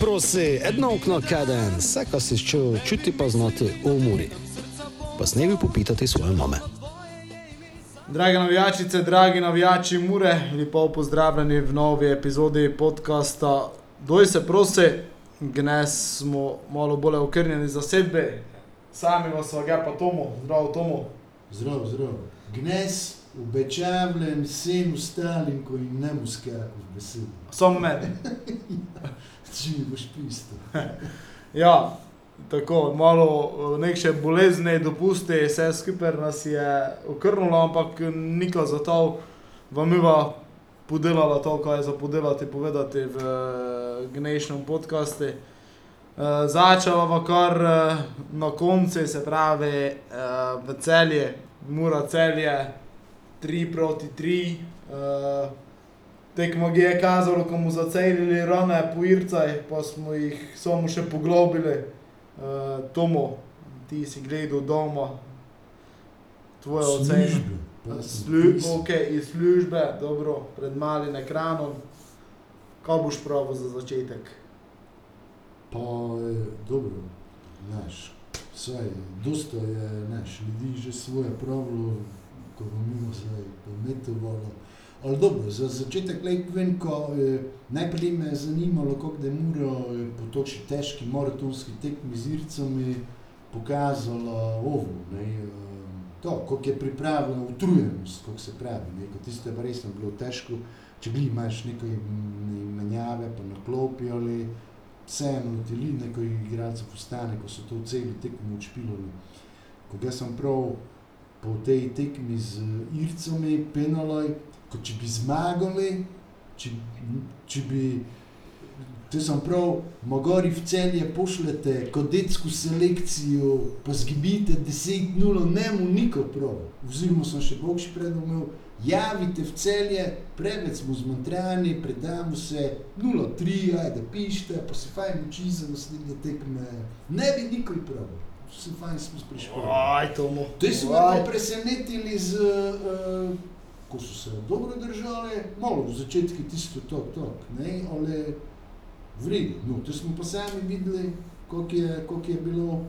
Prosi, edno okno kaden, vse, kar si čutil, čuti pa znati v umori. Pa snevi popitati svoje mame. Drage navijačice, dragi navijači Mure, lepo pozdravljeni v novi epizodi podcasta Doj se prosi, gnes smo malo bolj okrnjeni za sebe, sami vas ga pa Tomo, zdravo Tomo. Zdrav, zdrav. Gnes, obečavljen vsem ostalim, ko jim ne muskajo v besedo. Samo meni. Če mi boš pisal. Ja, tako malo eh, nekše bolezni, dopusti, vse skupaj nas je okrnilo, ampak nikoli za to vam iva podelala to, kar je za podelati, povedati v eh, gnejšnem podkastu. Uh, začela pa kar uh, na koncu, se pravi uh, v celje, mora celje, 3 proti 3. Uh, tekmo je kazalo, ko smo zaceljili rane po Ircaj, pa smo jih samo še poglobili. Uh, Tomo, ti si gledal doma, tvoje ocene. Sem Slu ok, iz službe, dobro, pred malim ekranom. Kaj boš pravil za začetek? Pa je dobro, znaš, vsaj, dosta je, znaš, ljudi že svoje pravilo, ko bo mimo zdaj pometovalo. Ali dobro, za začetek le povem, ko eh, najprej me je zanimalo, kako da je Muro eh, po toči težki maratonski tekmi z Ircami pokazala ovo, ne, eh, to, kako je pripravljena utrujenost, kako se pravi, ne, ko tisto je pa resno bilo težko, če bili imaš mm, menjave, pa na klopi ali vseeno ti li nekaj igralcev postane, ko so to v celi tekmi odšpilali. Ko ga sem prav po tej tekmi z Ircami, penaloj, kot če bi zmagali, če, če bi, to sem prav, mogori v celje pošljete kodetsko selekcijo, pa zgibite 10-0, ne mu niko prav. Oziroma sem še bogši predumel, javite v celje, preveč smo zmontrani, predamo se 0-3, ajde pišite, pa se fajn uči za naslednje tekme. Ne bi nikoli prav, vse fajn smo prišli. Aj. To me Aj. pa presenetili z, uh, ko so se dobro držali, malo v začetku tisto tok, tok, ne, ale v redu. No, to smo pa sami videli, koliko je, koliko je bilo, uh,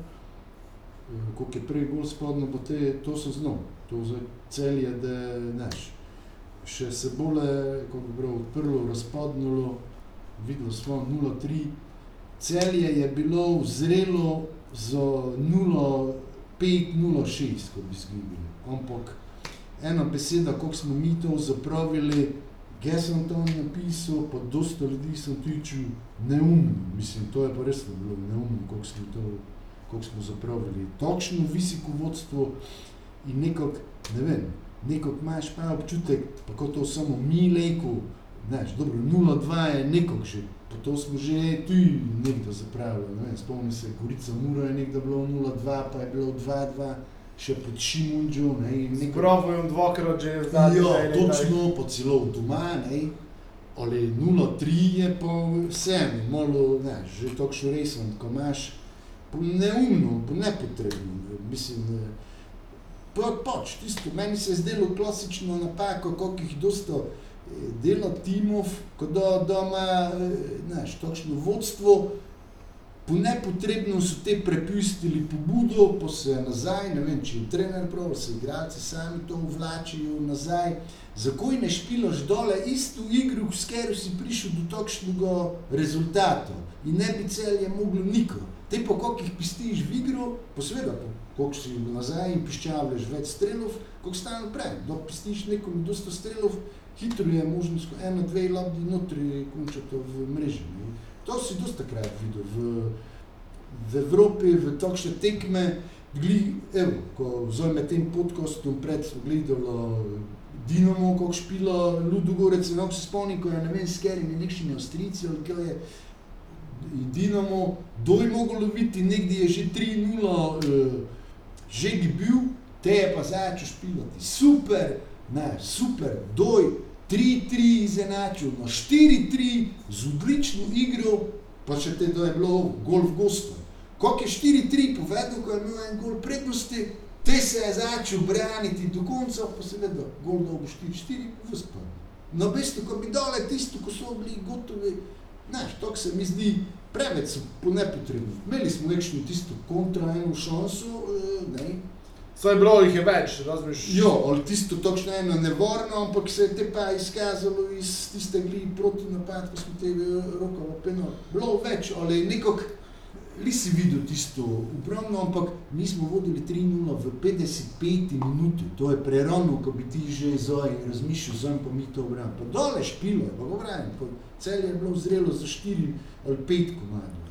koliko je prej bolj spodno, bo te, to so znal, to za celje, da, znaš, še se bolj, kako bi bilo, odprlo, razpadnulo, videli smo 0-3, celje je bilo zrelo za 0-5-0-6, kot bi zgibili. Ampak ena beseda, kako smo mi to zapravili, jaz sem to napisal, pa dosta ljudi sem tičil neumno. Mislim, to je pa res bilo neumno, kako smo to, kako smo zapravili. Točno visoko vodstvo in nekako, ne vem, nekako imaš pa občutek, pa kot to samo mi leko, znaš, dobro, 0-2 je nekako že, pa to smo že tu nekdo zapravili, ne vem, spomnim se, Gorica Mura je nekdo bilo 0-2, pa je bilo 2-2, še pod Šimunđo, ne, in nekako Pravujem dvakrat že zdaj. Ja, točno, pa celo doma, ne. Ali 0-3 je pa vseeno, malo, ne, že tako resen, ko imaš po neumno, po nepotrebno, mislim, eh, pa pač, tisto, meni se je zdelo klasično napako, koliko jih dosta eh, dela timov, ko da doma, znaš, točno vodstvo, po nepotrebno so te prepustili pobudo, pa se nazaj, ne vem, če je trener prav, se igralci sami to vlačijo nazaj. Zakaj ne špilaš dole isto igro, s katero si prišel do takšnega rezultata in ne bi celje moglo niko. Te pa koliko jih pistiš v igro, pa seveda, pa koliko si nazaj in piščavljaš več strelov, koliko stane naprej. Da pistiš nekom dosta strelov, hitro je možnost, ena, dve lobdi notri končati v mreži. To si dosta krat videl v, v Evropi, v takšne tekme. Gli, evo, ko zdaj med tem podcastom pred smo gledali Dinamo, kako špila Ludogorec, ne se spomnim, ko je ne vem, s katerimi nekšimi Avstrijci ali kaj je. in Dinamo, doj mogel loviti, nekdje je že 3-0, uh, že bi bil, te je pa začel špilati. Super, ne, super, doj, 3-3 izenačil, na 4-3 z odlično igro, pa še te da je bilo gol v gostu. Koliko je 4-3 povedal, ko je imel en gol prednosti, te se je začel braniti do konca, pa seveda gol dobo 4-4, pa vzpad. Na mestu, ko bi dole tisto, ko so bili gotovi, Znaš, to se mi zdi preveč po nepotrebno. Imeli smo nekšno tisto kontra eno šanso, eh, ne. Saj bilo jih je več, razumeš? Jo, ali tisto točno eno nevarno, ampak se je te pa izkazalo iz tiste gli proti napad, ko smo te rokava penal. Bilo več, ali nekako, li si videl tisto upravno, ampak mi smo vodili 3-0 v 55 minuti, to je prerano, ko bi ti že zoj razmišljal, zoj pa mi to obram. Pa dole špilo je, pa go pravim, pa cel je bilo zrelo za 4 ali 5 komadov.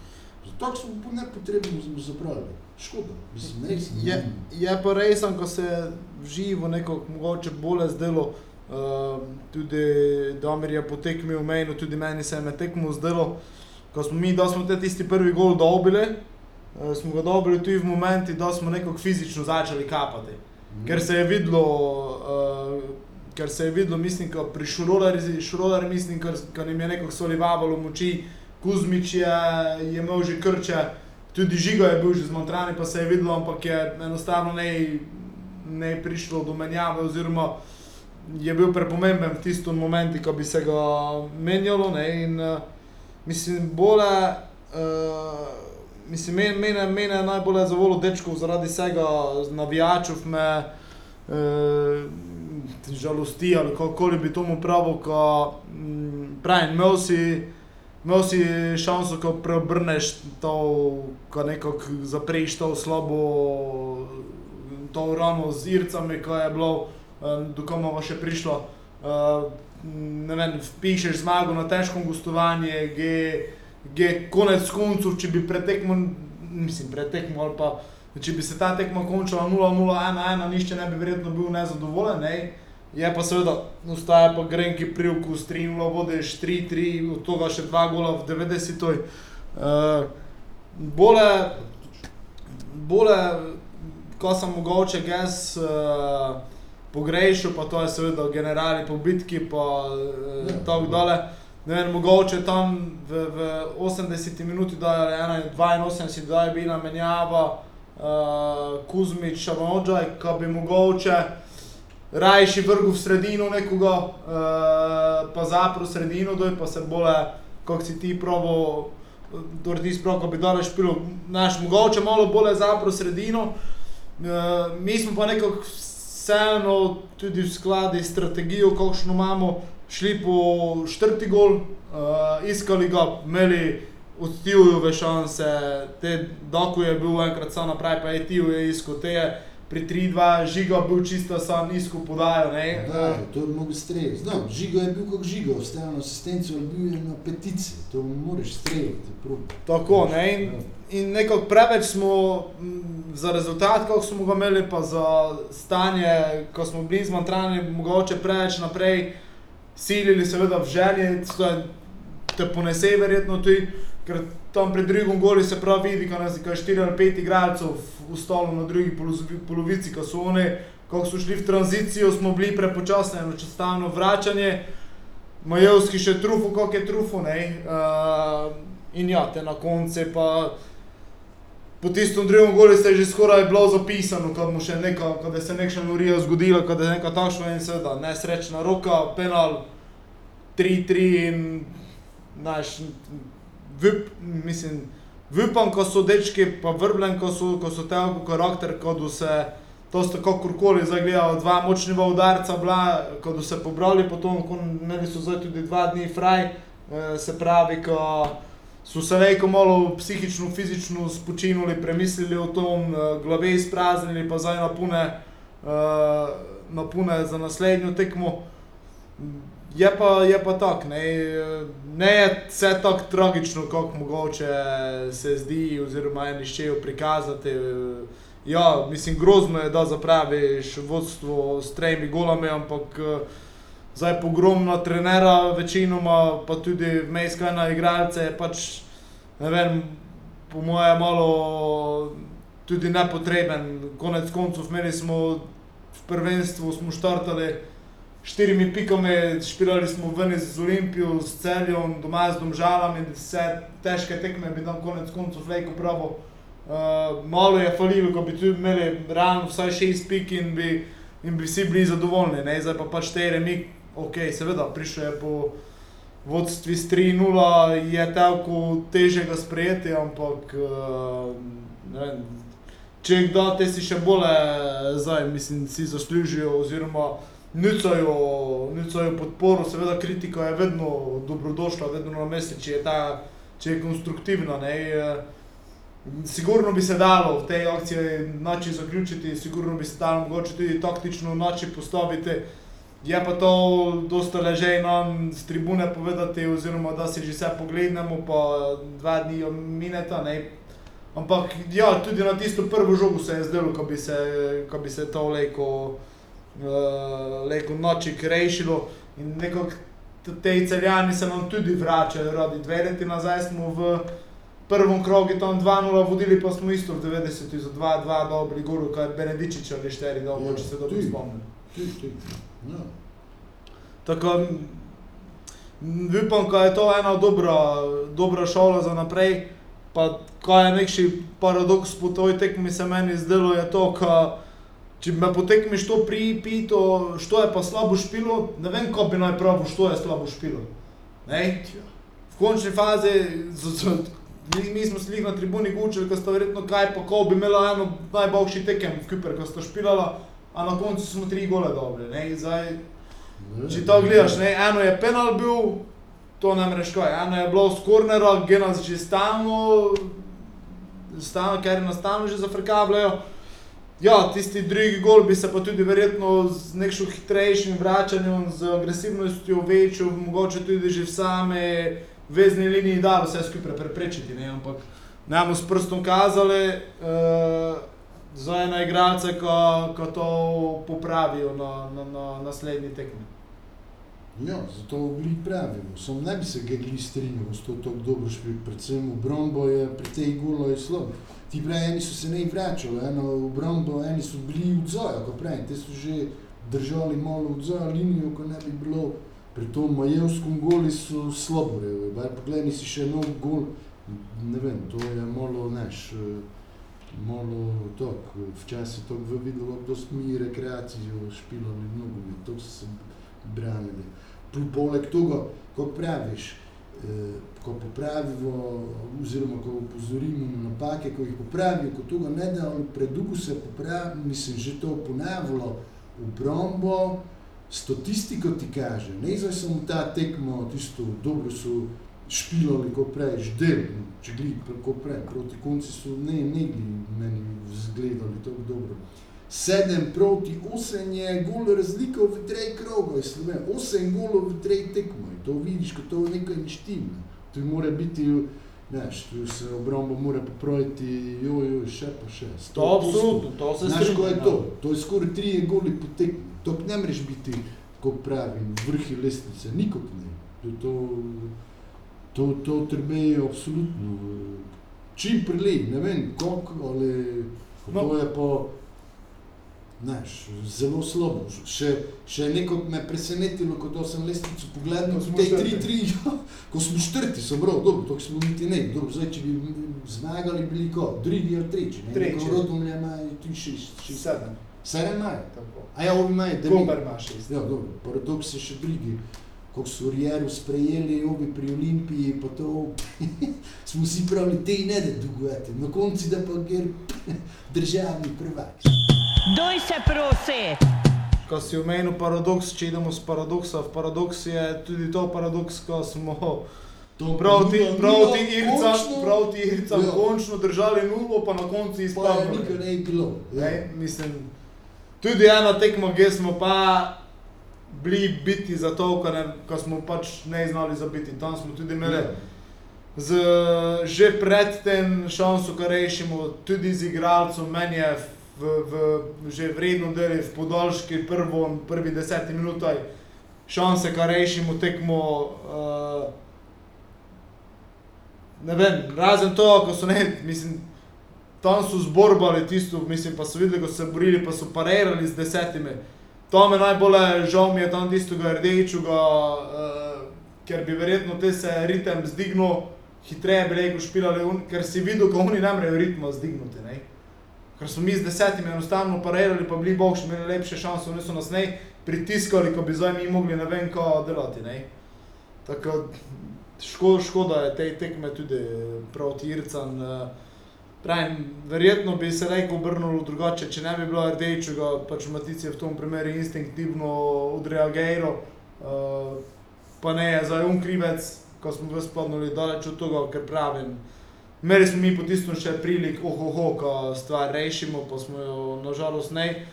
Zato smo po nepotrebno smo zapravili. Škoda, mislim, ne. Je, je pa res, ko se v živo nekako mogoče bolje zdelo, uh, tudi Damir je potekmil mejno, tudi meni se je med tekmo zdelo, ko smo mi, da smo te tisti prvi gol dobili, uh, smo ga dobili tudi v momenti, da smo nekako fizično začeli kapati. Mhm. Ker se je videlo, uh, ker se je videlo, mislim, ko pri Šrodarju, Šrodar, mislim, ker, ker jim je nekako solivavalo moči, Kuzmič je, je imel že krče, tudi Žigo je bil že zmontran, pa se je videlo, ampak je enostavno ne, ne prišlo do menjave, oziroma je bil prepomemben v tistem momentu, ko bi se ga menjalo. Ne, in, uh, mislim, bolje. Uh, Mislim, mene, mene, mene je najbolj zavolil dečkov zaradi vsega, navijačev me e, žalosti ali kako bi tomu pravil, ko mm, pravim, imel si, imel si šanso, ko preobrneš to, ko nekako zapreš to slabo, to rano z ircami, ko je bilo, e, do komova še prišlo. E, ne vem, pišeš zmago na težkom gostovanju, je konec koncev, če bi pretekmo, mislim, pretekmo ali pa če bi se ta tekma končala 0-0-1-1, nišče ne bi verjetno bil nezadovoljen. Ne? Je pa seveda, ostaja pa grenki privkus, 3-0 vodiš, 3-3, od tega še dva gola v 90-oj. Uh, bole, bole, ko sem mogoče gess uh, pogrešil, pa to je seveda generali po bitki, pa uh, tako dole. Ne vem, mogoče tam v, v 80 minuti, da je 81, da je bila menjava, uh, Kuzmič, Šamođaj, ki bi mogoče rajši vrgel v sredino nekoga, uh, pa zaprl sredino, doj pa se bole, kako si ti probo, dordi sprav, ko bi dole špilo, znaš, mogoče malo bolje zaprl sredino. Uh, mi smo pa nekako vseeno tudi v skladi s strategijo, kakšno imamo, šli po četrti gol, uh, iskali ga, imeli odtivjove šanse, te doku je bil enkrat sam naprej, pa je tiv je iskal te. Pri 3-2 žiga bil čisto sam nizko podajal. Da, to je mogo streljati. Znam, žiga je bil kot žiga, ostajal asistenco, ali bil je na petici, to moraš streljati. Tako, ne, in, in nekako preveč smo m, za rezultat, kako smo ga imeli, pa za stanje, ko smo bili zmantrani, mogoče preveč naprej silili, seveda v želji, te ponese verjetno tudi, ker tam pred drugim goli se prav vidi, ko nas je 4 ali 5 igralcev v stolu na drugi polovici, ko so oni, ko so šli v tranzicijo, smo bili prepočasni, enostavno vračanje, Majevski še trufo, kako je trufo, ne, uh, in ja, te na konce pa po tistem drugem goli se je že skoraj bilo zapisano, kad mu še neka, kad je se nekša norija zgodila, kad je neka takšna in seveda nesrečna roka, penal 3-3 in znaš, vip, mislim, vipam, ko so dečki, pa vrbljen, ko so, ko so teogo karakter, ko se to sta kakorkoli zagledala, dva močniva udarca bila, ko se pobrali potom, ko imeli so zdaj tudi dva dni fraj, se pravi, ko so se vejko malo psihično, fizično spočinuli, premislili o tom, glave izpraznili, pa zdaj napune, napune za naslednjo tekmo. Je pa, je pa tako, ne, ne je vse tako tragično, kako mogoče se zdi, oziroma eni ščejo prikazati. Ja, mislim, grozno je, da zapraviš vodstvo s tremi golami, ampak zdaj pogromno trenera večinoma, pa tudi vmes kaj na igralce, je pač, ne vem, po moje malo tudi nepotreben. Konec koncev, imeli smo v prvenstvu, smo štartali štirimi pikami, špilali smo ven iz Olimpijo, s Celjem, doma z Domžalami, vse težke tekme bi tam konec koncev vleko pravo. Uh, malo je falilo, ko bi tu imeli realno vsaj šest pik in bi, in bi vsi bili zadovoljni, ne, zdaj pa pač te remi, ok, seveda, prišel je po vodstvi s 3-0 je tako teže ga sprejeti, ampak uh, ne vem, če kdo te si še bolje, zdaj mislim, si zaslužijo oziroma nucajo, nucajo podporo, seveda kritika je vedno dobrodošla, vedno na mestu, če je ta, če je konstruktivna. Ne, Sigurno bi se dalo v tej akciji noči zaključiti, sigurno bi se dalo mogoče tudi taktično noči postaviti. Je pa to dosta ležej nam z tribune povedati, oziroma da si že vse pogledamo, pa dva dni mineta. Ne. Ampak ja, tudi na tisto prvo žogo se je zdelo, ko bi se, ko bi se to leko, uh, leko noči rešilo. In nekako te celjani se nam tudi vračajo, radi dve leti nazaj smo v prvem krogu tam 2-0 vodili, pa smo isto v 90-ih za 2-2 dobri golu, kaj Benedičič ali 4 dobro, Ja, če se dobro spomnim. Ja. Tako, upam, da je to ena dobra, dobra šola za naprej. Pa, kaj je neki paradoks po toj tekmi, se meni zdelo, je to, da če me po tekmi što pripito, što je pa slabo špilo, ne vem, ko bi naj pravil, što je slabo špilo. Ne? V končni fazi, z, z, mi, mi smo se na tribuni gučili, ko sta verjetno kaj, pa ko bi imela eno najboljši tekem v Kuper, ko sta špilala, a na koncu smo tri gole dobili. ne. Zdaj, Ne, Če to gledaš, ne, eno je penal bil, to ne moreš kaj, eno je bilo s kornera, gena že stalno, stalno, ker nas stalno že zafrkavljajo. Ja, tisti drugi gol bi se pa tudi verjetno z nekšnim hitrejšim vračanjem, z agresivnostjo večjo, mogoče tudi že v same vezni liniji dalo vse skupaj preprečiti, ne, ampak ne bomo s prstom kazali uh, za ena igralca, ko, ko to popravijo na, na, na naslednji tekmi. Ja, zato bili pravimo. Sam ne bi se gegli strinjal s to tako dobro špil, predvsem obrombo je pri tej golo je slabo. Ti pravi, eni so se ne vračali, eno obrombo, eni so bili v dzoju, ko pravi, te so že držali malo v dzoju linijo, ko ne bi bilo. Pri tom Majevskom goli so slabo, rejo. Bar pogledaj si še nov gol, ne vem, to je malo, neš, malo tok, včasih to v videlo, kdo smo mi rekreacijo špilali nogomet, to so se branili. Pol- Poleg tega, ko praviš, eh, ko popravimo, oziroma ko opozorimo na napake, ko jih popravijo, ko tega ne da, predolgo se popravi, mislim, že to ponavljalo v brombo, statistiko ti kaže, ne zdaj samo ta tekmo, tisto dobro so špilali, ko praviš, del, če gledi, ko prej, proti konci so ne, ne bili meni zgledali tako dobro. Sedem proti osem je gol razlika v treh krogov, Slovenija. Osem golov v treh tekmah. To vidiš, ko to nekaj ne štima. To mora biti, znaš, tu se obrombo mora popraviti, joj, joj, še pa še. To absolutno, to se Znaš, ko je strinjam, to? ja. To je skoraj trije goli po tekmi. To ne moreš biti, ko pravim, vrhi lestvice, nikog ne. To, to, to, to trbejo absolutno. Čim prilej, ne vem, koliko, ali No. to je pa, znaš, zelo slabo. Še, še nekako me presenetilo, ko to sem lestvico pogledal, Ko v smo tej četrti. 3-3, ja, ko smo četrti, sem prav, dobro, to smo niti ne, dobro, zdaj, če bi zmagali, bili ko, drugi ali tretji, ne, Tretji. Ko Rodomlje imajo 3-6, Sedem. sedem imajo. Tako. A ja, ovi imajo devet. Koper ima šest. Ja, dobro, paradoks je še drugi. Ko so Rjeru sprejeli, obi pri Olimpiji, pa to smo si pravili, te ne da dolgujete. Na koncu da pa gre državni prvak. Doj se prosi! Ko si omenil paradoks, če idemo z paradoksa v paradoks, je tudi to paradoks, ko smo To proti, nula, proti nula, Ircam, končno, proti Ircam Ja. končno držali nulo, pa na koncu Pa je izpadli. nikaj ne je bilo. Ja. Ne, mislim, tudi ena tekma, kjer smo pa bili biti za to, ko, ne, ko smo pač ne znali zabiti. Tam smo tudi imeli Ja. z, že predtem šanso, kar rešimo, tudi z igralcem, meni je v, v, že vredno deli v podaljški prvo, prvi deseti minutaj šanse, kar rešimo tekmo. Uh, ne vem, razen to, ko so ne, mislim, tam so zborbali tisto, mislim, pa so videli, ko so se borili, pa so parirali z desetimi. To me najbolj žal mi je tam tistega rdečega, uh, ker bi verjetno te se ritem zdignil, hitreje bi rekel špilali, ker si videl, ko oni ne morejo ritma zdignuti. Ne? Ker smo mi z desetimi enostavno parirali, pa bili boljši, imeli lepše šanse, oni so nas ne pritiskali, ko bi zdaj mi mogli ne vem kaj delati. Ne? Tako ško, škoda je te tekme tudi proti Ircem. Pravim, verjetno bi se reko obrnilo drugače, če ne bi bilo rdečega, pač Matic je v tom primeru instinktivno odreagiral, uh, pa ne je za un krivec, ko smo ga spodnuli daleč od tega, ker pravim. Meri smo mi po tistem še prilik, ohoho, ko stvar rešimo, pa smo jo nažalost ne.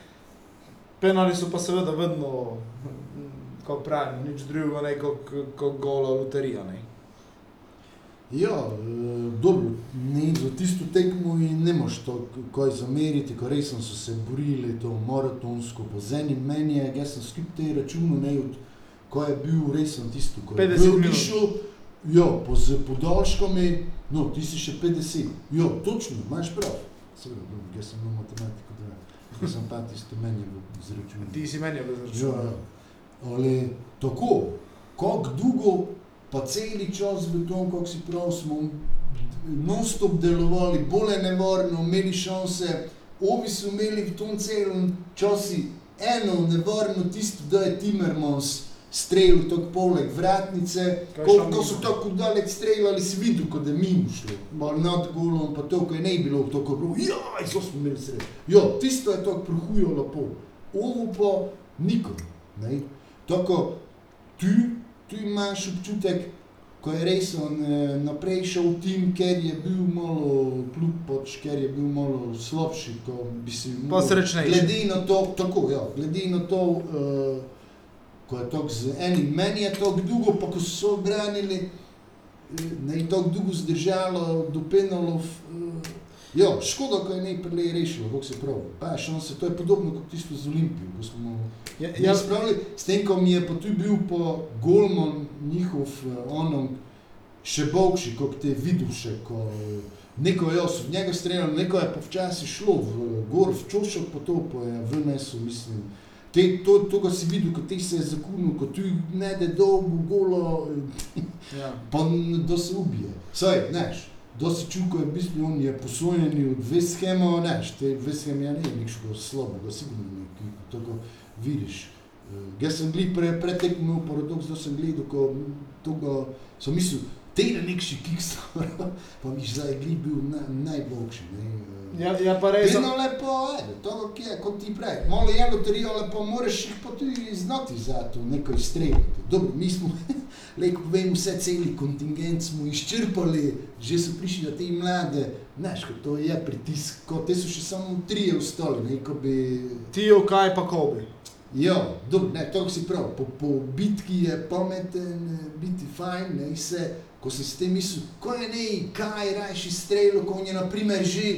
Penali so pa seveda vedno, kako pravim, nič drugega, ne kot ko gola loterija. Ne. Ja, eh, dobro, ne, za tisto tekmo in ne moš to kaj zameriti, ko res so se borili to maratonsko, po zeni meni je, jaz sem skup te računu, ne, od, ko je bil res tisto, ko je bil prišel, ja, po z podaljškom je, no, ti si še 50, ja, točno, imaš prav, seveda, dobro, jaz sem na matematiko, da, jaz sem pa tisto meni z računom. Ti si meni z računom. Ja, ali tako, kako dolgo pa celi čas v tom, kako si prav, smo non-stop delovali, bolj nevarno, imeli šanse, ovi so imeli v tom celem času eno nevarno tisto, da je Timmermans streljal tako poleg vratnice, ko, ko so tako daleč streljali, si videl, kot je mimo šlo, malo nad golom, pa to, ko je ne bilo, to, ko je bilo, jaj, so smo imeli sred. Jo, tisto je tako prohujalo pol, ovo pa nikom, ne, tako, tu, tu imaš občutek, ko je res on eh, naprej šel tim, ker je bil malo kljub pač, ker je bil malo slabši, ko bi si Pa srečnejši. Glede na to, tako, ja, glede na to, uh, ko je to z enim, meni je to dolgo, pa ko so obranili, eh, ne je to dolgo zdržalo, do penalov. Uh, Ja, škoda, ko je ne prej rešil, kako se pravi. Pa še on se, to je podobno kot tisto z Olimpijo, ko smo ja, ja. spravili, s tem, ko mi je pa tu bil po Golman njihov onom še bogši, kot te viduše, ko neko je osov, njega streljal, neko je pa včasih šlo v gor, v čošok potopil, je v nesu, mislim. Te, to, to, ko si videl, ko ti se je zakunil, ko tu ne de dolgo, golo, ja. pa da se ubije. Saj, neš dosti čuko je v bistvu, on je posojen od Vesthema, ne, te Westhem ja ne je nič slabega, sigurno ne, ki to ko vidiš. Uh, jaz sem gledal pre, pretekmo paradoks, da sem gledal, ko toga, sem mislil, te je nekši kiks, pa mi zdaj gledal bil na, najboljši, ne. Uh, Ja, ja pa res. Vedno lepo, ajde, to je, kot ti prej. Malo je loterijo, lepo moraš jih pa tudi znati za to, neko izstreljati. Dobro, mi smo, leko povem, vse celi kontingent smo izčrpali, že so prišli na te mlade, znaš, to je pritisk, ko te so še samo trije ostali, neko bi... Ti kaj pa kobi? Ja, dobro, ne, to si prav, po, po bitki je pameten, biti fajn, ne, se, ko si s tem mislil, ko je ne, kaj rajši strelo, ko je naprimer že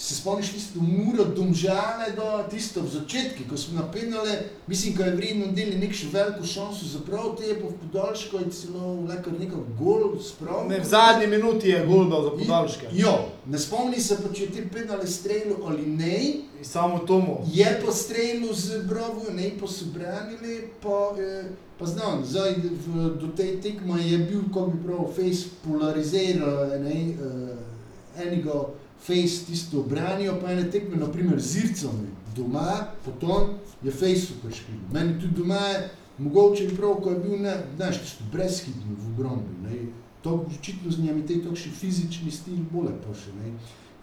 se spomniš tisto muro, domžale do tisto v začetki, ko smo napenjali, mislim, ko je vredno deli nek še veliko šanso za prav te, pa v podaljško je celo lekar nekak gol spravil. Ne, v zadnji minuti je gol dal za podaljške. Jo, ne spomni se pa, če ti penali strelu ali ne. In samo tomu. Je pa strelu z bravo, ne pa so branili, pa, eh, pa znam, zdaj v, do tej tekma je bil, kako bi prav, face polariziral, ne, eh, enega, Face tisto branijo, pa ene tekme, naprimer z Ircem doma, potem je Face super špil. Meni tudi doma je, mogoče je prav, ko je bil, ne, znaš, tisto brezhitno v obrombi, ne. To očitno z njimi te takšni fizični stil bolje poše, ne.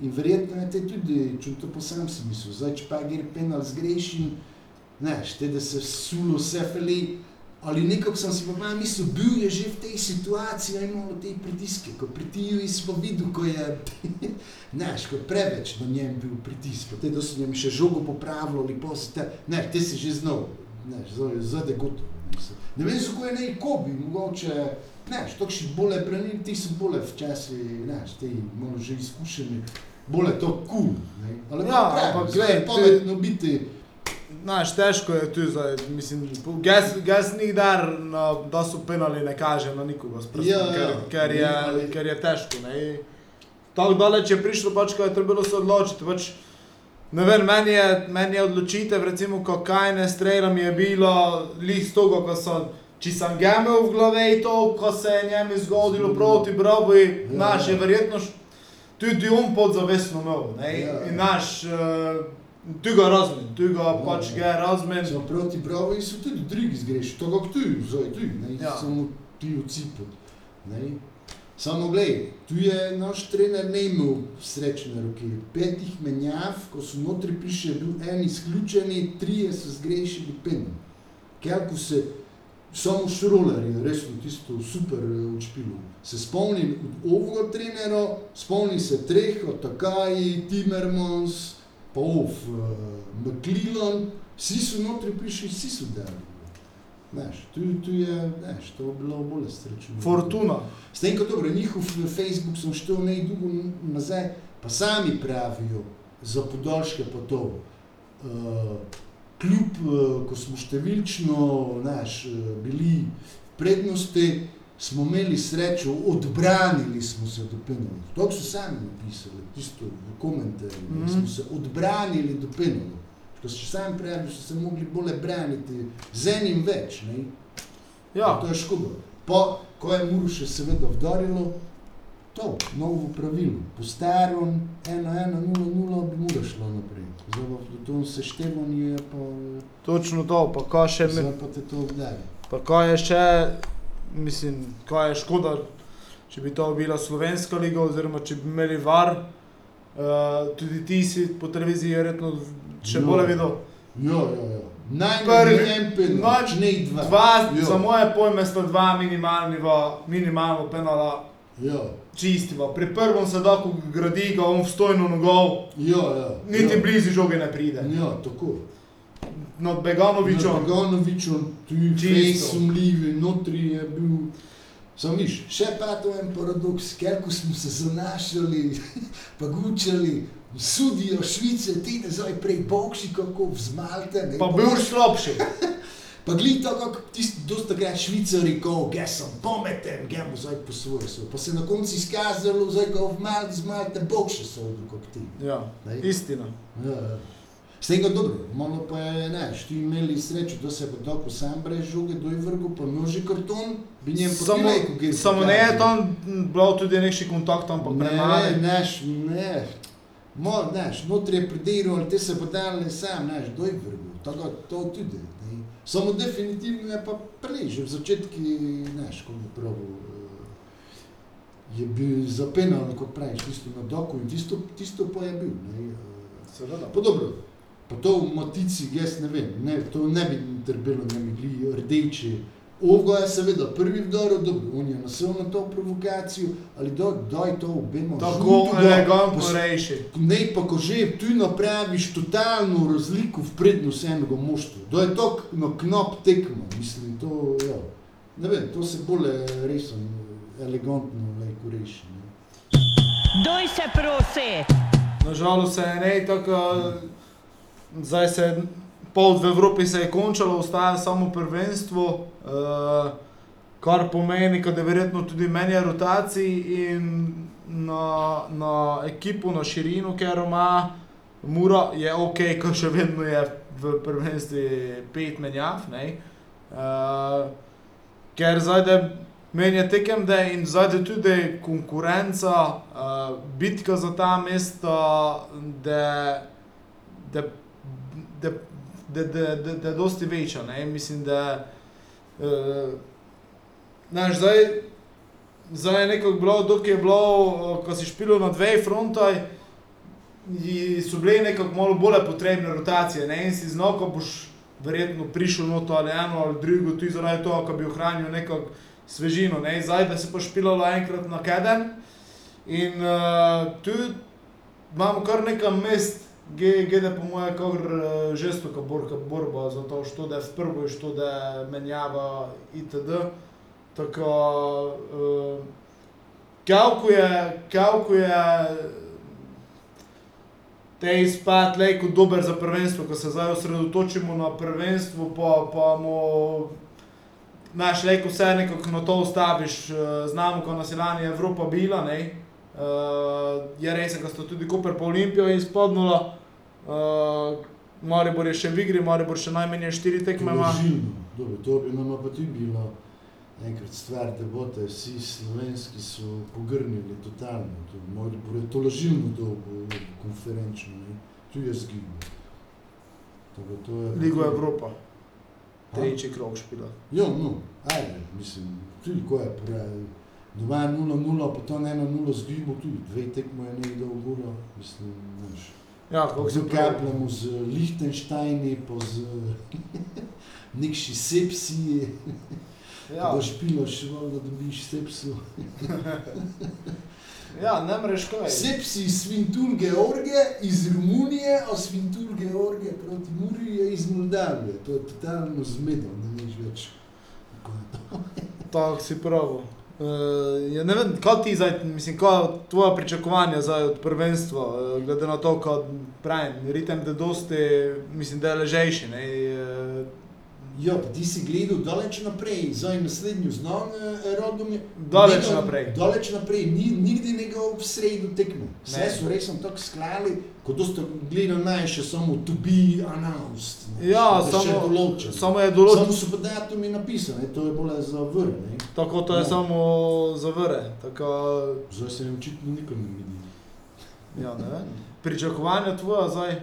In verjetno je te tudi, če to pa sam si mislil, zdaj, če pa gre penal zgrešin, znaš, te da se sulo vse feli, ali nekako sem si pa mislil, bil je že v tej situaciji, imamo te pritiske, ko pritiju in smo videl, ko je, znaš, ko preveč na njem bil pritisk, potem da so njem še žogo popravilo ali posite, ne, te si že znal, znaš, zade gotovo. Ne vem, so ko je nej kobi, mogoče, znaš, tokši bole branili, ti so bole včasih, znaš, ti malo že izkušeni, bole to kul, cool, ne, ali ja, ampak gledaj, pametno biti, Znaš, težko je tu zdaj, mislim, gas ni dar, no, da so penali ne kaže na nikoga, prstom, ja, ker, ker, je, ja, ker je težko. Ne. Tako daleč je prišlo, pač, ko je trebalo se odločiti. Pač, ne vem, meni je, meni je odločitev, recimo, ko kaj ne streljam, je bilo lih togo, ko so, če sem ga imel v glave in to, ko se je njem zgodilo proti brobu, ja, naš je verjetno tudi um podzavestno imel. Ja. In naš, uh, Tu ga razumem, tu ga no, pač ga razumem. Proti pravi so tudi drugi zgrešili, to kako tu, zdaj tu. Ne, ja. samo ti odsipati. ne. Samo gledaj, tu je naš trener ne imel srečne roke. Petih menjav, ko so notri prišli, je bil en izključeni, trije so zgrešili penom. Kelko se, samo šroler je resno tisto super eh, učpilo. Se spomnim od ovoga trenera, spomnim se treh, od Takaji, Timmermans, pa ov, uh, McClellan, vsi so notri prišli, vsi so delali. Znaš, tu, tu je, znaš, to je bilo bolj srečno. Fortuna. S tem, ko dobro, njihov Facebook sem štel najdugo nazaj, pa sami pravijo za podaljške pa to. Uh, kljub, uh, ko smo številčno uh, bili v prednosti, smo imeli srečo, odbranili smo se do penalov. To so sami napisali, tisto v komentarjih, mm. -hmm. smo se odbranili do penalov. Ko so sami pravi, so se mogli bolje braniti z enim več. Ne? Ja, To je škoda. Po, ko je Muruše seveda vdarilo, to, novo pravilo. Po starom 1-1-0-0 bi mora šlo naprej. Zdaj pa to seštevanje pa, točno to, pa kaj še zdaj pa te to vdari. pa kaj je še, mislim, kaj je škoda, če bi to bila slovenska liga, oziroma če bi imeli var, uh, tudi ti si po televiziji verjetno še Jo. bolje videl. Ja, ja, ja. Najmanj ne dva. Dva, Jo. za moje pojme sta dva minimalni, minimalno penala Ja, čistiva. Pri prvem se da, ko gradi ga on vstojno nogov, ja, ja. niti ja. blizu žoge ne pride. Ja, tako. Nad Beganovičem. Beganovičem, tu je Čisto. fejs sumljivi, notri je bil. Sam viš, še pa to en paradoks, ker ko smo se zanašali, pa gučali, sudijo Švice, ti ne zdaj prej bokši, kako vzmalte. Ne, Pa bil slabši. Pa glej to, kako tisti dosta krat Švicari, ko ga sem pometen, ga mu zdaj po svoje so. Pa se na koncu izkazalo, zdaj ko vzmalte, zmalte, bokši so, kot ti. Ja, Ne. istina. Ja, ja. S tega dobro, malo pa je, ne, ti imeli srečo, da se je tako sam brez žoge do vrgu, pa noži karton, bi njem pa Samo, se samo ne je tam bilo tudi nekši kontakt, ampak Ne, premalo. neš, ne, Mo, neš, notri je prediral, ali te se pa dali sam, neš, do vrgu, tako to tudi. Ne. Samo definitivno je pa prej, že v začetki, neš, ko bi pravil, eh, je bil zapenal, kot praviš, tisto na doku in tisto, tisto pa je bil. Ne, eh, Seveda. Pa dobro, pa to v matici, jaz ne vem, ne, to ne bi trbelo, ne bi bili rdeči. Ovgo je seveda prvi vdor, dobro, on je nasel na to provokacijo, ali do, daj to obema Tako žutega, elegantno pos- rejši. Ne, pa ko že tu napraviš totalno razliko v prednost enega moštva. To je to na knop tekmo, mislim, to, ja. Ne vem, to se bolj resno, elegantno lahko reši. Ne. Doj se prosi! Nažalost se je ne tako, zdaj se je pol v Evropi se je končalo, ostaja samo prvenstvo, uh, kar pomeni, da je verjetno tudi menja rotacij in na, na ekipo, na širino, ker ima Mura, je ok, ker še vedno je v prvenstvu pet menjav. ne. Uh, ker zdaj da menja tekem, da je in zdaj da tudi konkurenca, uh, bitka za ta mesta, da da da da da da da je dosti večja, ne, mislim, da uh, znaš, zdaj zdaj je nekako bilo, dok je bilo, uh, ko si špilo na dveh frontaj, ji so bile nekako malo bolj potrebne rotacije, ne, in si znal, ko boš verjetno prišel noto ali eno ali drugo, tudi zaradi toho, da bi ohranil nekako svežino, ne, zdaj da se pa špilalo enkrat na keden in uh, tu imamo kar nekaj mest, gdje po moje kar uh, žestoka borba za to, što da je v prvoj, što da je menjava itd. Tako, uh, kako je, kako je te izpad lejko dober za prvenstvo, ko se zdaj osredotočimo na prvenstvo, pa, pa mu Znaš, lejko vse nekako na to ustaviš, eh, znamo, ko nas je. Uh, je res, da sta tudi Koper pa Olimpijo izpodnula. Uh, Maribor je še v igri, Maribor še najmanj štiri tekme ima. Tožilno, dobro, to bi nama pa tudi bilo enkrat stvar debote, vsi slovenski so pogrnili totalno, to mora biti tolažilno dolgo konferenčno, ne. tu je zgibo. Tako, to je Ligo Evropa. tretji krok špila. Ja, no, ajde, mislim, tudi ko je pravi. Doma je 0-0, potem 1-0 zgibo, tudi dve tekmo je nekdo v golo, mislim, znaš. Ja, kako se pravi. Z Lichtensteini, pa z nekši sepsi, ja. Da špilaš, da dobiš sepsu. ja, ne mreš kaj. Sepsi iz Svintur George, iz Romunije, a Svintur George proti Muri je iz Moldavije. To je totalno zmedo, ne veš več. Tako si prav. Uh, ja, ne vem, kaj ti zdaj, mislim, kaj tvoja pričakovanja zdaj od prvenstva, uh, glede na to, kaj pravim, ritem, da dosti, mislim, da je ležejši, ne, uh, Ja, ti si gledal daleč naprej, zdaj naslednjo znan rodom je. Daleč njegov- naprej. Daleč naprej, ni, nikdy njegov v sredo tekme. Vse Ne. so res tako sklali, kot ste gledali naj še samo to be announced. ne, Ja, da samo- določeno. samo je določen, Samo so pa datumi napisani, to je bolj za vrh. ne. tako to je Ja. samo zavere, tako, Zdaj se je očitno nikom ne vidi. ja, ne. Pričakovanja tvoja zdaj,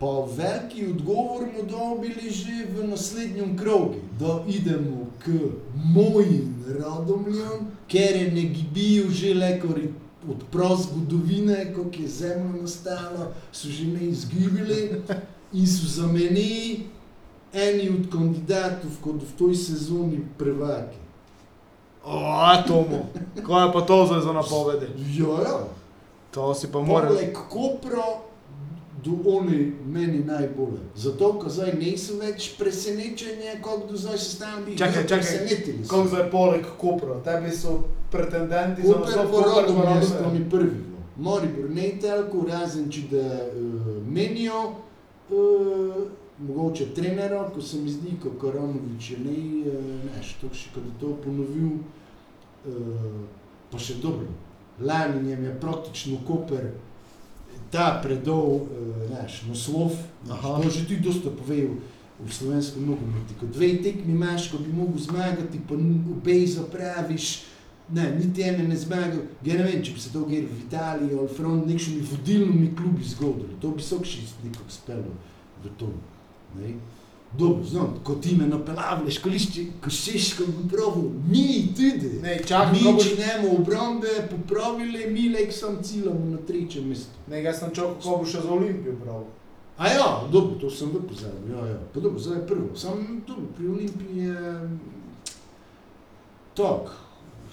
Pa veliki odgovor mu dobili že v naslednjem krogu, da idemo k mojim radomljam, ker je ne gibijo že lekori od prav zgodovine, kako je zemlja nastala, so že ne izgibili in so za meni eni od kandidatov, kot v toj sezoni prvaki. o, Tomo, kaj je pa to zdaj za napovedi? Ja, ja. To si pa moral. Poleg Kopra, do oni meni najbolj. Zato, ko zdaj niso več presenečenje, kako do zdaj se tam bi Čakaj, čakaj, presenetili. Kako zdaj poleg Kopra, tebi so pretendenti za Koper naslov po Koper rodom pa mesto mi prvi. bilo. Maribor ne telko, razen če da uh, menijo, uh, mogoče trenera, ko se mi zdi, ko Koronovič je ne, uh, neš, to še kad je to ponovil, uh, pa še dobro. Lani njem je praktično Koper ta predol, uh, neš, naslov, neš, Aha. to že ti dosta povedal v slovenskem nogometu. Ko dve tekmi imaš, ko bi mogel zmagati, pa n- obe zapraviš, ne, niti ene ne zmagal. Ja ne vem, če bi se to gledal v Italiji ali front, nekšni vodilni klubi zgodili. To bi se še nekako spelo v to. Ne? Dobro, znam, ko ti me napelavljaš, ko lišči, ko šeš, ko bi pravil, mi tudi. Ne, čakaj, mi boš- če nemo obrambe popravili, mi lek sam ciljamo na trečjem mestu. Ne, jaz sem čakal, ko bo še za Olimpijo prav. A ja, dobro, to sem v pozabil, ja, ja. Pa dobro, zdaj je prvo. Sam dobro, pri Olimpiji je tok.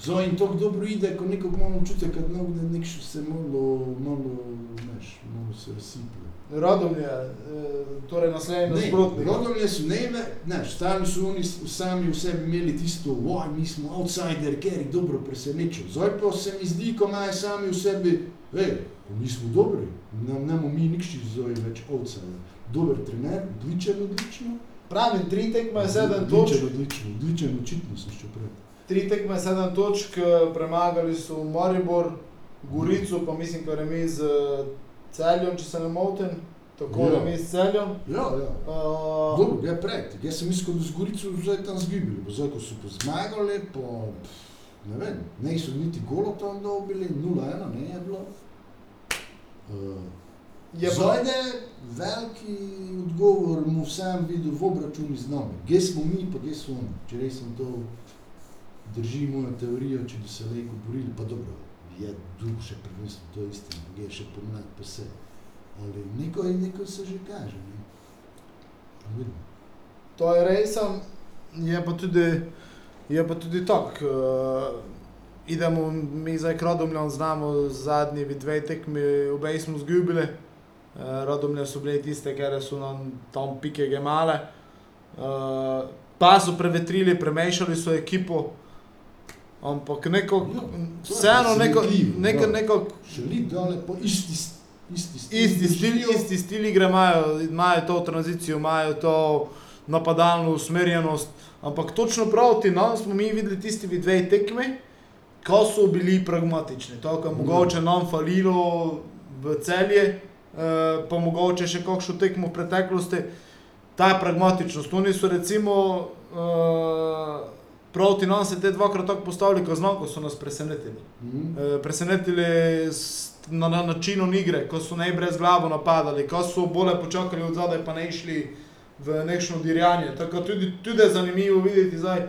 Zdaj jim tako dobro ide, ko nekako imamo občutek, kad no, da nek še se malo, malo, znaš, malo se razsiplje. Radomlje, eh, torej naslednji Ne, nasprotnik. Rodomlje so neve, znaš, stari so oni sami v sebi imeli tisto, oj, mi smo outsider, ker jih dobro presenečil. Zdaj pa se mi zdi, ko imajo sami v sebi, hej, pa mi smo dobri, nam nemo mi nikši zdaj več outsider. Dober trener, odličen, odlično. Pravim, tri tekme, sedem Odličen, točk. odlično, odličen, očitno sem še prej. Tri tekme, sedem točk, eh, premagali so Maribor, Gorico, pa mislim, da remi z eh, Celjem, če se ne motim. Tako Ja. ja. remi s Celjem. Ja, ja. Uh, Dobro, gre pred. Jaz sem mislil, da z Gorico zdaj tam zgibili, pa zdaj, ko so pa zmagali, pa ne vem, ne so niti golo tam dobili, 0-1 ne je bilo. Uh, je Zajde veliki odgovor mu sam videl v obračuni z nami. Gdje smo mi, pa gdje so oni. Če res sem to drži mojo teorijo, če bi se lejko borili, pa dobro, je duh še prvenstvo, to je istina, je še pomlad pa se. Ali neko, neko se že kaže. Ne? To je res, je pa tudi, je pa tudi tako. Uh, idemo mi zdaj k Radomljam, znamo zadnji dve tekmi, obe smo zgubili. Uh, Radomlje so bile tiste, ker so nam tam pike gemale. Uh, pa so prevetrili, premešali so ekipo. Ampak neko, Ja, vseeno neko, neko, ja. neko dole po isti, isti stil. isti stil, držijo. isti stil igre imajo, imajo to tranzicijo, imajo to napadalno usmerjenost. Ampak točno proti nam smo mi videli tisti dve tekmi, ko so bili pragmatični. To, kar Mm. mogoče nam falilo v celje, eh, pa mogoče še kakšno tekmo v preteklosti, ta pragmatičnost. Oni so recimo eh, proti nam se te dvakrat tako postavili, ko znam, ko so nas presenetili. Mhm. Eh, presenetili s- na, na načinom igre, ko so ne brez glavo napadali, ko so bolje počakali od zadaj, pa ne išli v nekšno dirjanje. Tako tudi, tudi je zanimivo videti zdaj,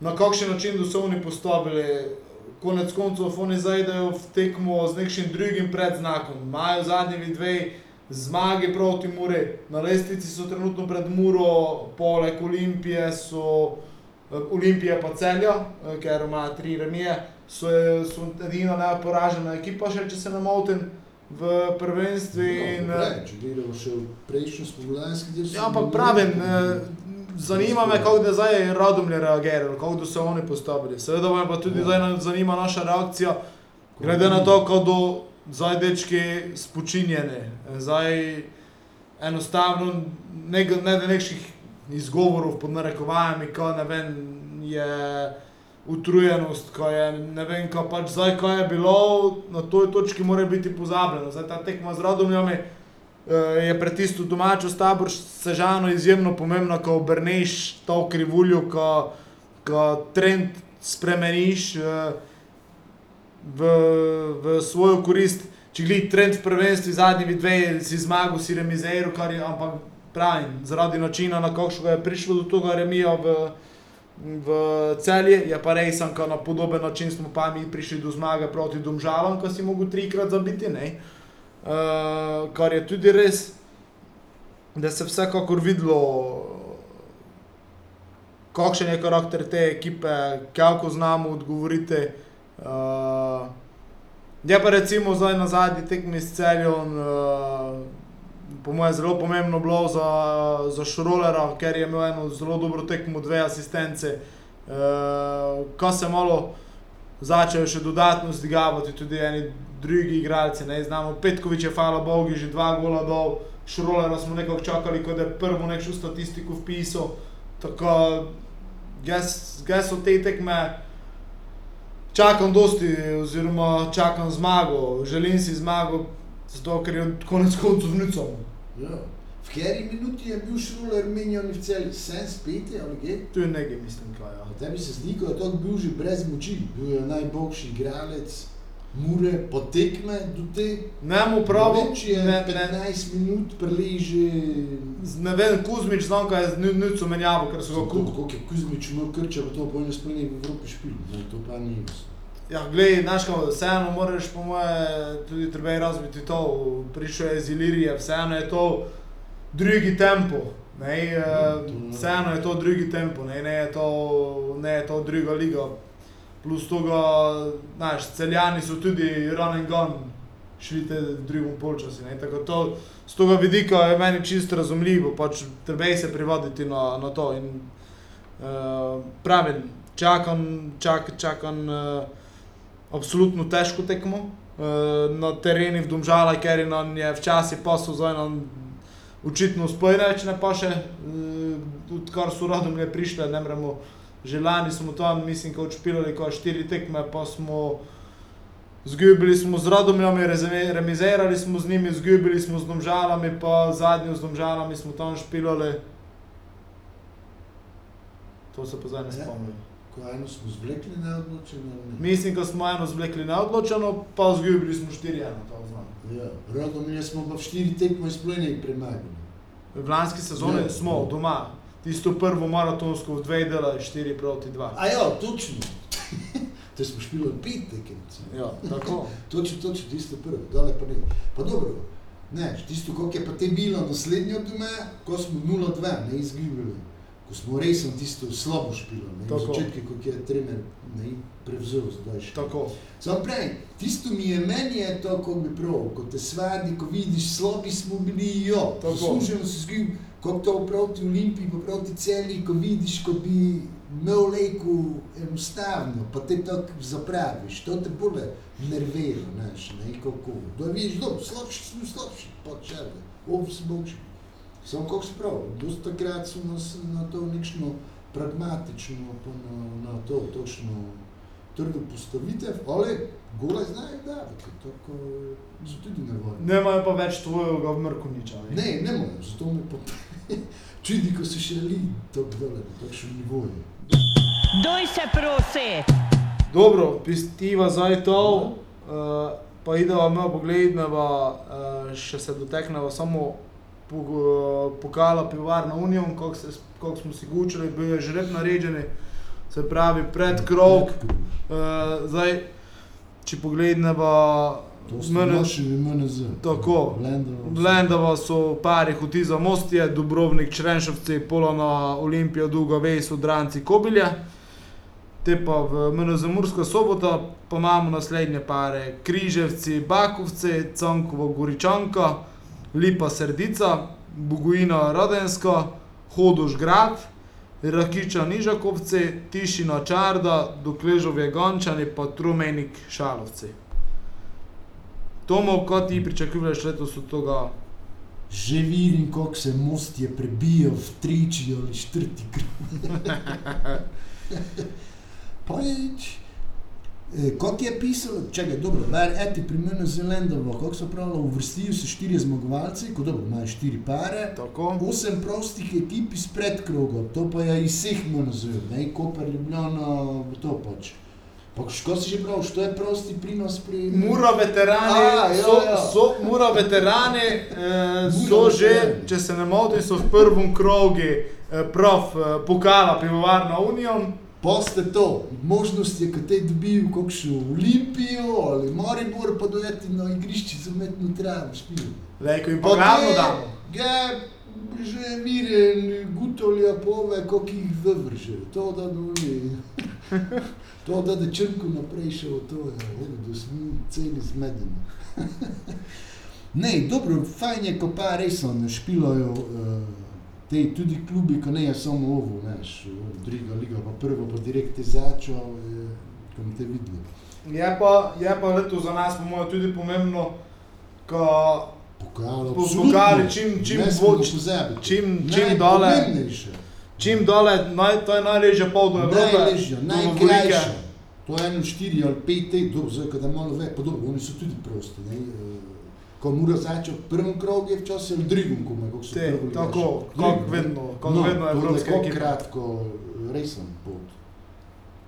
na kakšen način so oni postavili. Konec koncev, oni zaidejo v tekmo z nekim drugim predznakom. Imajo zadnji dve zmagi proti Muri, na lestvici so trenutno pred Muro, poleg Olimpije so Olimpija pa celja, ker ima tri remije, so, so edina neporažena ekipa, še če se ne motim, v prvenstvu. No, prej, če gledamo še v prejšnji spomladanski del. ja, ampak pravim, eh, zanima me, kako da zdaj Radomlje reagirajo, kako da so oni postavili. Seveda me pa tudi Ja. zdaj zanima naša reakcija, glede na to, kako do zdaj dečki spočinjene. Zdaj enostavno ne, ne da nekšnih izgovorov pod narekovajami, ko ne vem, je utrujenost, ko je ne vem, ko pač zdaj, ko je bilo, na toj točki mora biti pozabljeno. Zdaj ta tekma z Radomljami eh, je pred tisto domačo stabor sežano izjemno pomembna, ko obrneš to krivuljo, ko, ko trend spremeniš eh, v, v svojo korist. Če gledaš trend v prvenstvu, zadnji dve, si zmagal, si remiziral, ampak pravim, zaradi načina, na kakšnega je prišlo do tega remija v, v celje, je pa res, da na podoben način smo pa mi prišli do zmage proti Domžalam, ko si mogel trikrat zabiti. Uh, kar je tudi res, da se vsekakor videlo, kakšen je karakter te ekipe, kako znamo odgovoriti. Uh, je pa recimo zdaj na zadnji tekmi s celjem, uh, po mojem, zelo pomembno bilo za, za Šrolera, ker je imel eno zelo dobro tekmo, dve asistence. Uh, ko se malo začnejo še dodatno zdigavati, tudi eni drugi igralci. Ne, znamo, Petkovič je, hvala Bogu, že dva gola dol, Šrolera smo nekako čakali, da je prvo nekšno statistiko vpisal. Tako, jaz, jaz od te tekme čakam dosti, oziroma čakam zmago, želim si zmago, zato ker je konec koncev z Nicom. Ja. V kateri minuti je bil šruler menjen v celi? 75 ali kaj? Tu je nekaj, mislim, kaj. Ja. Tebi se zdi, da je to bil že brez moči, bil je najboljši igralec, mure, potekme do te. Ne mu pravi, Če je ne, ne, 15 minut preleže. ne vem, Kuzmič znam, kaj je z Nico menjavo, ker so ga Kako kupili. je Kuzmič imel krča, pa to po eni splošni v Evropi špil, no, to pa ni jasno. Ja, glej, znaš, kako, vseeno moraš, po moje, tudi treba je razviti to. Prišel je iz Ilirije, vseeno je to drugi tempo. Ne, eh, to- vseeno je to drugi tempo, ne, ne, je to, ne je to druga liga. Plus tega, znaš, celjani so tudi run and gun šli te polčasu. ne, Tako to, z tega vidika je meni čisto razumljivo, pač treba je se privaditi na, na to. In, uh, pravim, čakam, čak, čakam uh, absolutno težko tekmo. Uh, na terenu v Domžalah, ker je včasih posel za eno očitno spojreč, ne pa še, uh, odkar so radom je prišle, ne moremo. Že lani smo tam, mislim, kot špilali, ko štiri tekme, pa smo zgubili smo z Radomljami, rezeme- remizirali smo z njimi, zgubili smo z Domžalami, pa zadnjo z Domžalami smo tam špilali. To se pa zdaj ne Ja. spomnim. Ko eno smo zvlekli neodločeno, ne. Mislim, da smo eno zvlekli neodločeno, pa zgubili smo 4-1, to znam. Ja, Radomlje smo pa v štiri tekme splošni premagali. V lanski sezoni Ja. smo doma, tisto prvo maratonsko v dveh dela 4 proti 2. A ja, točno. to smo špili pet tekem. Ja, tako. Točno, točno, tisto prvo, dole pa ne. Pa dobro, ne, tisto, koliko je pa te bilo naslednjo doma, ko smo 0-2 ne izgubili. Ko smo res na tisto slabo špilo, ne, v Tako. začetku, ko je trener ne, prevzel zdaj. Samo prej, tisto mi je, meni je to, ko bi prav, ko te svadi, ko vidiš, slabi smo bili, jo, Tako. zasluženo si zgub, kot to proti Olimpiji, pa proti celi, ko vidiš, ko bi imel lejku enostavno, pa te tako zapraviš, to te bolj nervira, znaš, ne, kako. Da vidiš, dobro, slabši smo slabši, pa čebe, ovo se boči. Samo kako se pravi, dosti takrat so nas na to nekšno pragmatično, pa na, na to točno trdo postavitev, ali gole znajo davati, tako so tudi nevarni. Nemajo pa več tvojega Mrkoniča. Ne, ne morem, zato me pa čudi, ko se še li tako dole, na takšnem nivoju. Doj se prosi! Dobro, pistiva zdaj to, uh, pa ideva me pogledneva, uh, še se dotekneva samo pokala pivovarna Union, kako se- kako smo si gučili, bil je žreb naređen, se pravi pred krog. Uh, zdaj, če pogledamo, so mene- naši MNZ. Tako. Blendova. So pari Hotiza Mostje, Dubrovnik, Črenšovci, Polona, Olimpija, Duga, Vejs, Dranci, Kobilje. Te pa v MNZ Murska sobota, pa imamo naslednje pare Križevci, Bakovci, Cankovo Goričanka, Lipa Srdica, Bugojina Radenska, Hodoš Grad, Rakiča Nižakovci, Tišina Čarda, Dokležovje Gončani pa Trumenik Šalovci. Tomo, kot ti pričakuješ letos od tega? Že vidim, kako se most je prebijal v tretji ali četrti krog. Pač, eh, kot je pisalo, čakaj, dobro, bar eti pri meni Zelendovo, kako so pravili, uvrstijo se štiri zmagovalci, ko dobro, imajo štiri pare, Tako. osem prostih ekip iz predkroga, to pa je iz vseh MNZ, ne, Koper, Ljubljana, to pač. Pa što si že prav, što je prosti prinos pri... Mura veterani, A, ja, so, ja. so, Mura veterani eh, so Mura že, veterani. če se ne motim, so v prvem krogu eh, prof eh, pokala pivovarna Union. Poste to, možnost je, kad te dobijo kakšno Olimpijo ali Maribor, pa dojeti na igrišče za umetno travo špil. Lejko jim pa glavno damo. Ga že miren, gutolja pove, kako jih vrže. To da doli. To da da črnko naprej še v to, je, evo, da smo celi zmedeni. ne, dobro, fajn je, ko pa res ne špilajo uh, te tudi klubi, ko ne je samo ovo, veš, druga liga, pa prvo pa direkt začel, je, ko te videli. Je pa, je pa leto za nas, po mojem, tudi pomembno, ko Pokalo, Po- absolutno. pokali čim- čim pozabiti. čim- čim dole- čim dole, naj, to je najležja pol do Evrope. Najkrajša. Lovorike. To je eno štiri ali pet tednov, dobro, zdaj kada malo več, pa dobro, oni so tudi prosti. Ne? eh, Ko mora začeti v prvem krogu, je včasih v drugem kako so prvo tako, kot vedno, kot no, vedno je ekipe. kratko, resen pot.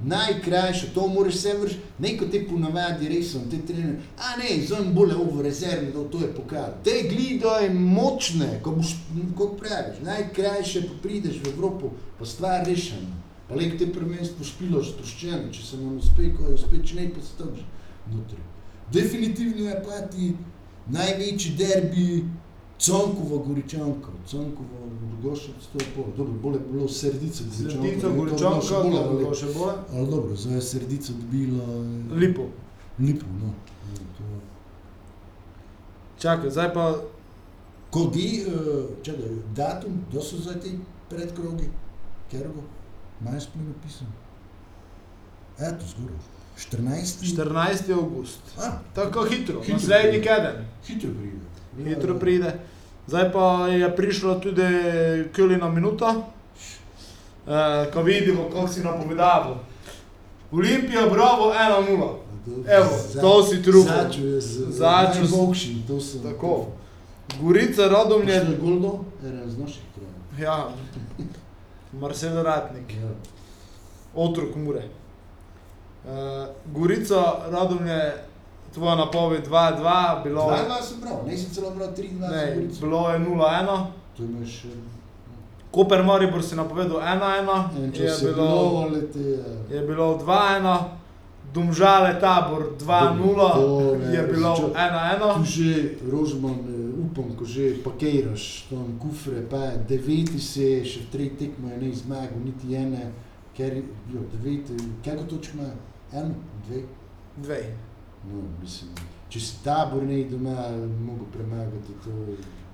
Najkrajše, to moraš se vrš, neko te ponavadi resen, te trener, a ne, zon bolje ovo rezervno, to, to je pokal. Te gledaj močne, ko boš, kot praviš, najkrajše pa prideš v Evropo, pa stvar rešena. Pa lek te prvenstvo špilo sproščeno, če se nam uspe, ko je uspe, če ne pa se tam že notri. Definitivno je pa ti največji derbi Cankovo Goričanka, Cankovo Goričanka, to je pol, dobro, bolje je bilo Sredico, bilo Goričanka, še bolje, bo še bolje. Ali dobro, zdaj je Srdico dobila eh, Lipo. Lipo, no. To- Čakaj, zdaj pa Ko di, uh, čakaj, datum, kdo so zdaj ti predkrogi? Kergo? Imajo sploh napisan? Eto, zgoraj. 14. 14. august. A, Tako hitro, Hitro naslednji pride. keden. hitro pride. Ja, Hitro ja. pride. Zdaj pa je prišla tudi Kölina minuta, uh, ko vidimo, kako si napovedal. Olimpija, bravo, 1-0. Evo, to si trupel. Začel je z Začel najboljšim, to sem. Tako. Gorica, Radomlje, Je Goldo, eden iz naših krajev. ja, Marcel Ratnik, Ja. otrok Mure. Uh, Gorica, Radomlje, tvoja napoved 2-2, bilo, 2-2 sem bral, ne si celo bral 3-2 za ne, Gorico. bilo je 0-1. To imaš... eh, Koper Maribor si napovedal 1-1, En je je bilo, bilo, lete... eh, je bilo 2-1, Domžale tabor 2-0, To ne, je bilo začel- 1-1. Tu že, Rožman, eh, upam, ko že pakiraš tam kufre, pa je deveti se, še v tretji tekmo je ne zmagal, niti ene, ker, jo, deveti, kako točk ima? Eno, dve? Dve. No, mislim, če si tabor ne doma, mogo premagati, to,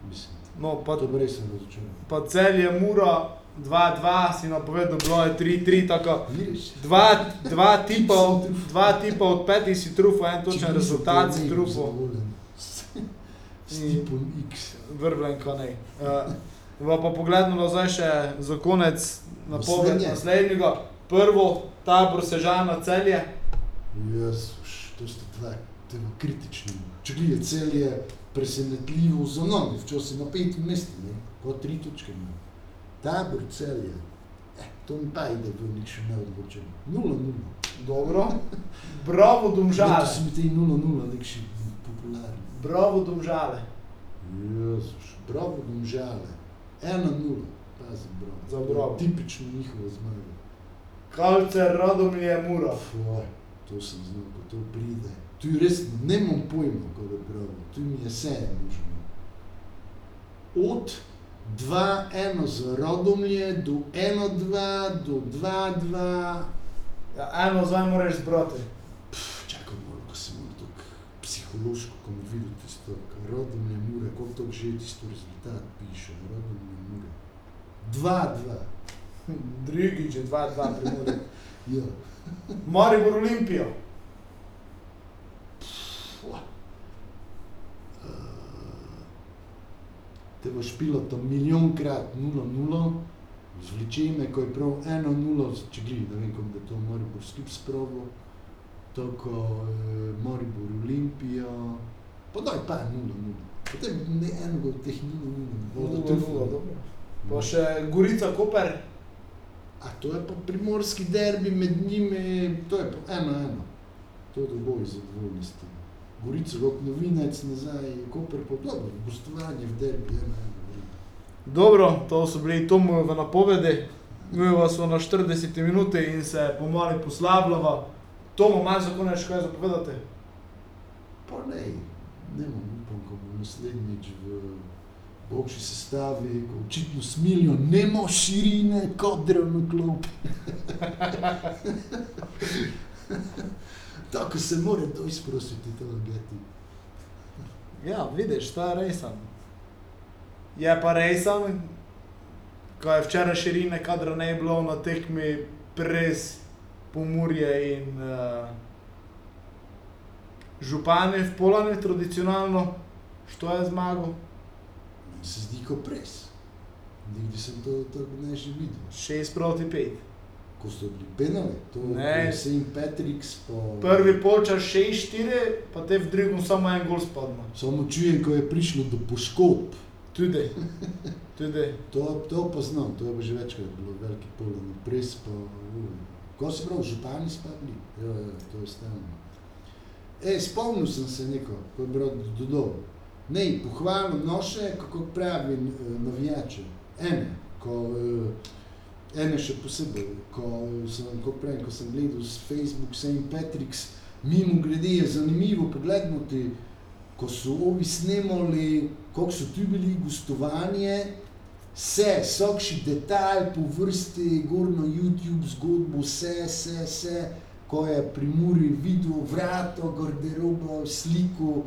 mislim, No, pa, to res sem razočaran. pa cel je Mura 2-2, si napovedal, bilo je 3-3, tako. Dva, dva, tipa, od- dva tipa od petih si trufo, en točen Če rezultat si trufo. S tipom X. vrbljen konej. Uh, pa pa pogledamo zdaj še za konec napoved Naslednje. naslednjega. Prvo, tabor Sežana celje. Jezus, to ste dva, temo kritični. Če glede cel je presenetljivo za nogi, včasih na petem mestu, ne, kot tri točke ima. Tabor cel je, eh, to mi pa ide v nek še neodločen. 0-0. Dobro. Bravo Domžale. so mi te 0-0 nek še popularni. Bravo Domžale. Jezus, bravo, domžale. Ena nula, pazi, bravo. Za Bravo. Tipično njihovo zmago. Kalce, Radomlje, Mura. Fuj, to sem znal, ko to pride. Tu res nemam pojma, kako je bravo. Tu mi je vse možno. Od 2-1 za Radomlje do 1-2 do 2-2. Ja, eno zdaj moraš zbrati. Čakaj malo, ko sem malo tako psihološko, ko mi videl tisto, kar Radomlje mure, koliko to že tisto rezultat piše, Radomlje mure. 2-2. Drugič je 2-2 pri Muri. Ja. Maribor Olimpijo. Uh, te boš pilota milijonkrat 0-0, zvleče me, ko je prav 1-0, če gledaj, ne vem, kako da to Maribor skip sprobo, tako uh, Maribor Olimpija, pa daj pa 0-0. Potem ne enega od teh 0-0, da to je ful. dobro. Pa še Gorica, Koper. A to je pa primorski derbi med njimi, to je pa 1-1. To je dovolj zadovoljni s tem. Gorica, kot novinec nazaj, Koper pa dobro, gostovanje v derbi 1-1. Dobro, to so bili Tomovi v napovedi. Mi vas smo na 40 minuti in se pomali poslabljava. Tomo, malo za konec kaj zapovedati? Pa ne, ne bom upam, ko bo naslednjič v boljši sestavi, ko očitno smilijo, nemo širine, kodrev na klopi. Tako se mora to izprositi, to geti. Ja, vidiš, ta je rejsan. Je pa rejsan, ko je včeraj širine kadra ne bilo na tekmi pres Pomurje in uh, Župane v Polani tradicionalno, što je zmagal, Meni se zdi kot pres. Nikdy sem to tako ne že videl. 6 proti 5. Ko so bili penali, to je St. Patrick's po... Prvi polčas 6-4, pa te v drugem samo en gol spadno. Samo čujem, ko je prišlo do poškodb. Tudi, tudi. To, to pa znam, to je pa že večkrat bilo veliki polen, pres pa... Ko se pravi, župani spadli? Ja, ja, to je stalno. E, spomnil sem se neko, ko je bral dodal. Ne, pohvalno noše, kako pravi eh, navijače. Ene, ko, eh, ene še posebej, ko sem, ko pravim, ko sem gledal s Facebook St. Patrick's, mimo grede je zanimivo pogledati, ko so ovi snemali, kako so tu bili gostovanje, vse, vsakši detalj po vrsti, gor na YouTube zgodbo, vse, vse, vse, ko je pri Muri videl vrato, garderobo, sliko,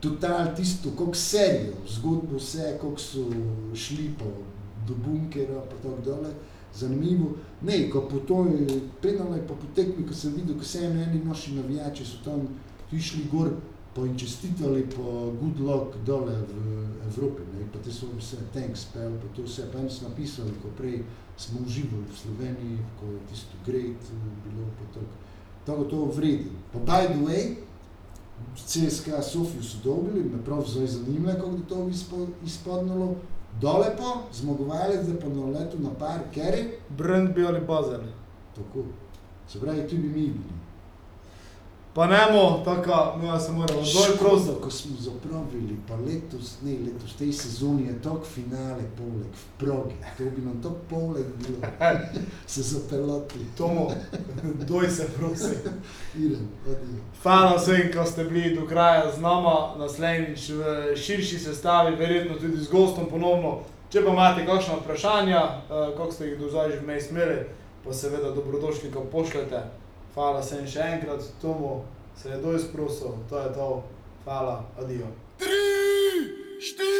total tisto, kako serijo, zgodbo vse, kako so šli pa do bunkera, pa tako dole. Zanimivo. Ne, ko po to penale, pa po tekmi, ko sem videl, ko se eno eni naši navijači so tam išli gor, pa jim čestitali pa good luck dole v Evropi, ne, pa te so vse thanks pel, pa to vse, pa jim so napisali, ko prej smo uživali v Sloveniji, ko je tisto great bilo, pa tako. Tako to vredi. Pa by the way, CSKA Sofijo so dobili, me prav zdaj zanima, kako bi to izpo, izpadnilo. Dole pa, zmagovalec, da pa na letu na par, Kerry, Brandby ali Bazel. tako. Se pravi, tu bi mi bili. Pa nemo, tako, mi se moramo dol prosto. Škoda, ko smo zapravili, pa letos, ne letos, v tej sezoni je tok finale poleg v progi. To bi nam tok poleg bilo, se zapelati. Tomo, doj se prosim. Idem, adijo. Hvala vsem, ko ste bili do kraja z nama, naslednjič v širši sestavi, verjetno tudi z gostom ponovno. Če pa imate kakšna vprašanja, eh, kako ste jih do zdaj že vmes imeli, pa seveda dobrodošli, ko pošljete. Hvala vsem še enkrat, Tomo se je doj sprosil, to je to. Hvala, adijo. Tri, štiri!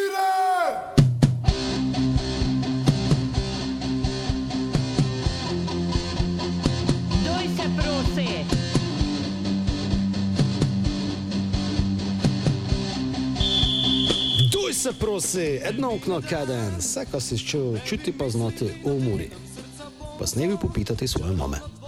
Doj se prosi. Edno okno kaden, vse, kar si čutil, čuti pa znati umori. Pa snevi popitati svoje mame.